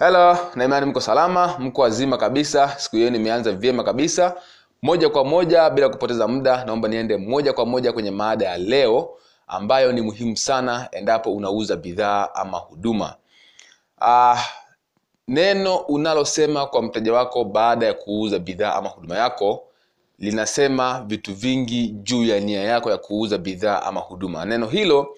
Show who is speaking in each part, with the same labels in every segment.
Speaker 1: Hello, na imani mko salama, mko wazima kabisa. Siku yenu nimeanza vyema kabisa. Moja kwa moja bila kupoteza muda, naomba niende moja kwa moja kwenye maada ya leo ambayo ni muhimu sana endapo unauza bidhaa ama huduma. Ah, neno unalosema kwa mteja wako baada ya kuuza bidhaa ama huduma yako linasema vitu vingi juu ya nia yako ya kuuza bidhaa ama huduma. Neno hilo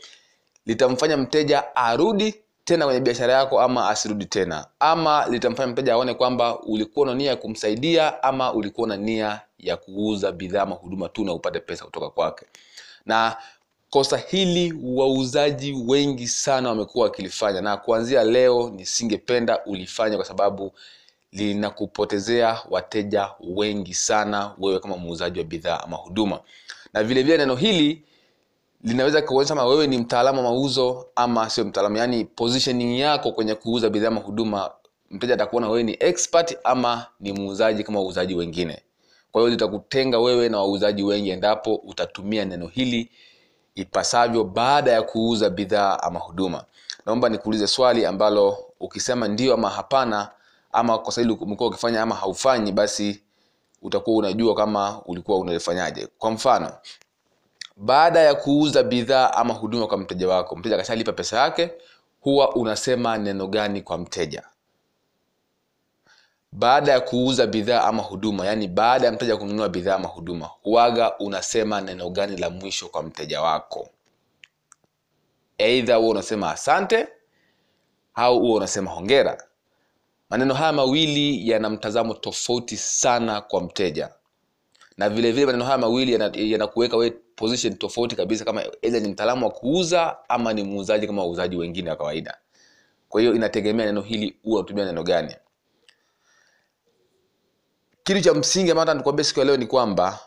Speaker 1: litamfanya mteja arudi tena kwenye biashara yako ama asirudi tena. Ama litamfanya mteja aone kwamba ulikuwa na nia ya kumsaidia ama ulikuwa na nia ya kuuza bidhaa ama huduma tu na upate pesa kutoka kwake. Na kosa hili wauzaji wengi sana wamekuwa wakilifanya na kuanzia leo nisingependa ulifanya kwa sababu linakupotezea wateja wengi sana wewe kama muuzaji wa bidhaa ama huduma. Na vilevile vile neno hili linaweza kuonyesha kama wewe ni mtaalamu wa mauzo ama sio mtaalamu yaani positioning yako kwenye kuuza bidhaa ama huduma mteja atakuona wewe ni expert ama ni muuzaji kama wauzaji wengine. Kwa hiyo litakutenga wewe na wauzaji wengi endapo utatumia neno hili ipasavyo baada ya kuuza bidhaa ama huduma. Naomba nikuulize swali ambalo ukisema ndio ama hapana ama kwa hili umekuwa ukifanya ama haufanyi basi utakuwa unajua kama ulikuwa unalifanyaje kwa mfano baada ya kuuza bidhaa ama huduma kwa mteja wako mteja akashalipa pesa yake huwa unasema neno gani kwa mteja? Baada ya kuuza bidhaa ama huduma yaani baada ya mteja kununua bidhaa ama huduma huwaga unasema neno gani la mwisho kwa mteja wako? Eidha huwa unasema asante au huwa unasema hongera. Maneno haya mawili yana mtazamo tofauti sana kwa mteja na vile vile maneno haya mawili yanakuweka yana position tofauti kabisa kama aidha ni mtaalamu wa kuuza ama ni muuzaji kama wauzaji wengine wa kawaida. Kwa hiyo inategemea neno hili huwa unatumia neno gani. Kitu cha msingi ambacho nikuambia siku ya leo ni kwamba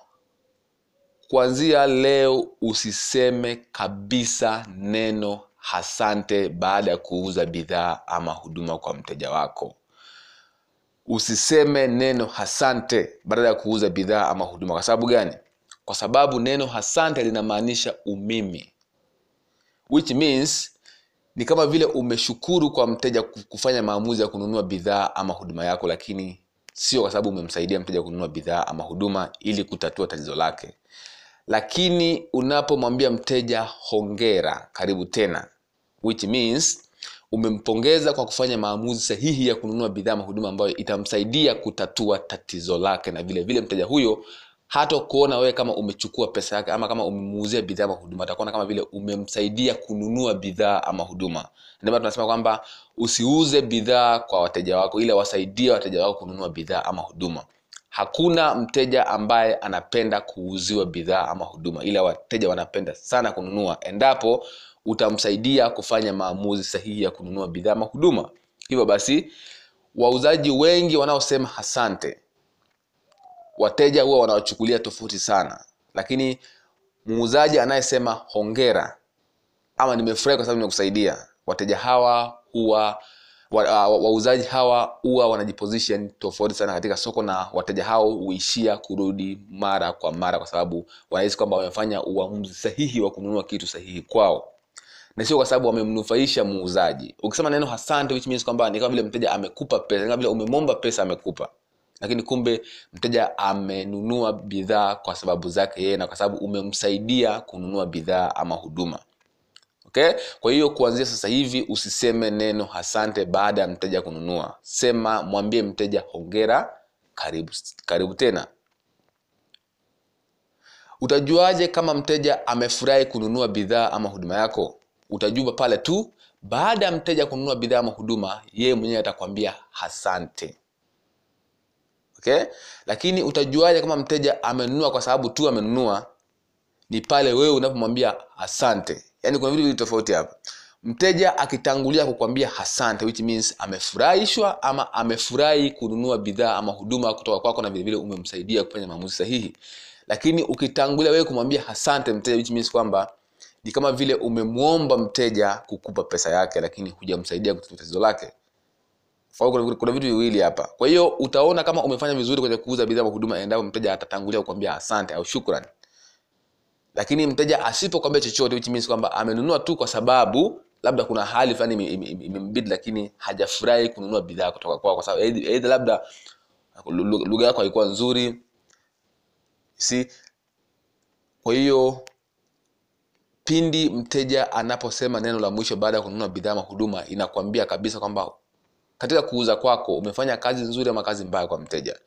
Speaker 1: kuanzia leo usiseme kabisa neno hasante baada ya kuuza bidhaa ama huduma kwa mteja wako usiseme neno hasante badala ya kuuza bidhaa ama huduma. Kwa sababu gani? Kwa sababu neno hasante linamaanisha umimi. Which means ni kama vile umeshukuru kwa mteja kufanya maamuzi ya kununua bidhaa ama huduma yako lakini sio kwa sababu umemsaidia mteja kununua bidhaa ama huduma ili kutatua tatizo lake. Lakini unapomwambia mteja hongera karibu tena. Which means umempongeza kwa kufanya maamuzi sahihi ya kununua bidhaa ama huduma ambayo itamsaidia kutatua tatizo lake na vile vile mteja huyo hata kuona wewe kama umechukua pesa yake ama kama umemuuzia bidhaa ama huduma. Atakuona kama vile umemsaidia kununua bidhaa ama huduma. Ndio tunasema kwamba usiuze bidhaa kwa wateja wako ila wasaidie wateja wako kununua bidhaa ama huduma. Hakuna mteja ambaye anapenda kuuziwa bidhaa ama huduma ila wateja wanapenda sana kununua. Endapo utamsaidia kufanya maamuzi sahihi ya kununua bidhaa ama huduma. Hivyo basi wauzaji wengi wanaosema asante wateja huwa wanawachukulia tofauti sana. Lakini muuzaji anayesema hongera ama nimefurahi kwa sababu nimekusaidia wateja hawa huwa wauzaji wa, wa hawa huwa wanajiposition tofauti sana katika soko na wateja hao huishia kurudi mara kwa mara kwa sababu wanahisi kwamba wamefanya uamuzi sahihi wa kununua kitu sahihi kwao na sio kwa sababu wamemnufaisha muuzaji. Ukisema neno asante which means kwamba ni kama vile mteja amekupa pesa kama vile umemomba pesa amekupa. Lakini kumbe mteja amenunua bidhaa kwa sababu zake yeye na kwa sababu umemsaidia kununua bidhaa ama huduma. Okay? Kwa hiyo kuanzia sasa hivi usiseme neno asante baada ya mteja kununua. Sema mwambie mteja hongera karibu karibu tena. Utajuaje kama mteja amefurahi kununua bidhaa ama huduma yako utajua pale tu baada ya mteja kununua bidhaa ama huduma yeye mwenyewe atakwambia asante. Okay? Lakini utajuaje kama mteja amenunua kwa sababu tu amenunua? Ni pale wewe unapomwambia asante. Yaani kuna vitu tofauti hapa. Mteja akitangulia kukwambia asante which means amefurahishwa ama amefurahi kununua bidhaa ama huduma kutoka kwako na vilevile umemsaidia kufanya maamuzi sahihi. Lakini ukitangulia wewe kumwambia asante mteja which means kwamba ni kama vile umemwomba mteja kukupa pesa yake lakini hujamsaidia kutatua tatizo lake. Kuna, kuna vitu viwili hapa. Kwa hiyo utaona kama umefanya vizuri kwenye kuuza bidhaa huduma endapo mteja atatangulia kukwambia asante au shukran lakini mteja asipokwambia chochote which means kwamba amenunua tu kwa sababu labda kuna hali fulani ime- ime- ime- imembidi lakini hajafurahi kununua bidhaa kutoka kwao kwa sababu eidha labda lugha yako haikuwa nzuri si kwa hiyo pindi mteja anaposema neno la mwisho baada ya kununua bidhaa ama huduma inakwambia kabisa kwamba katika kuuza kwako umefanya kazi nzuri ama kazi mbaya kwa mteja.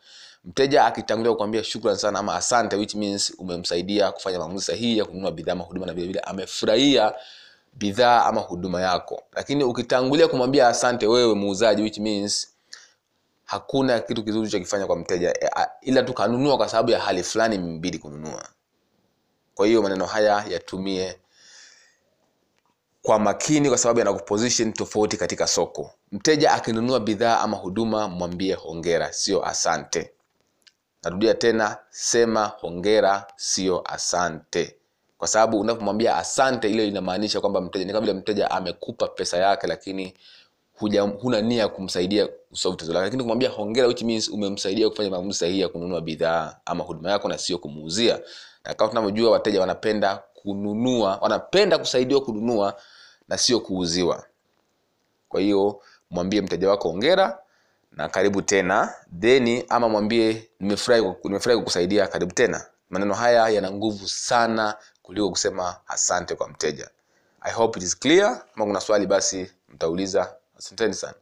Speaker 1: Mteja akitangulia kukwambia shukran sana ama asante which means umemsaidia kufanya maamuzi sahihi ya kununua bidhaa ama huduma na vilevile amefurahia bidhaa ama huduma yako. Lakini ukitangulia kumwambia asante wewe muuzaji which means hakuna kitu kizuri chakifanya kwa mteja e, a- ila tu kanunua kwa sababu ya hali fulani mbili kununua. Kwa hiyo maneno haya yatumie kwa makini kwa sababu yanakuposition tofauti katika soko. Mteja akinunua bidhaa ama huduma mwambie hongera sio asante. Narudia tena sema hongera sio asante. Kwa sababu unapomwambia asante ile inamaanisha kwamba mteja ni kama vile mteja amekupa pesa yake lakini huja, huna nia kumsaidia kusolve tatizo lake. Lakini kumwambia hongera which means umemsaidia kufanya maamuzi sahihi ya kununua bidhaa ama huduma yako na sio kumuuzia. Na kama tunavyojua wateja wanapenda kununua wanapenda kusaidiwa kununua na sio kuuziwa. Kwa hiyo mwambie mteja wako ongera na karibu tena. Theni ama mwambie nimefurahi kuku- nimefurahi kukusaidia karibu tena. Maneno haya yana nguvu sana kuliko kusema asante kwa mteja. I hope it is clear. Kama kuna swali basi mtauliza. Asanteni sana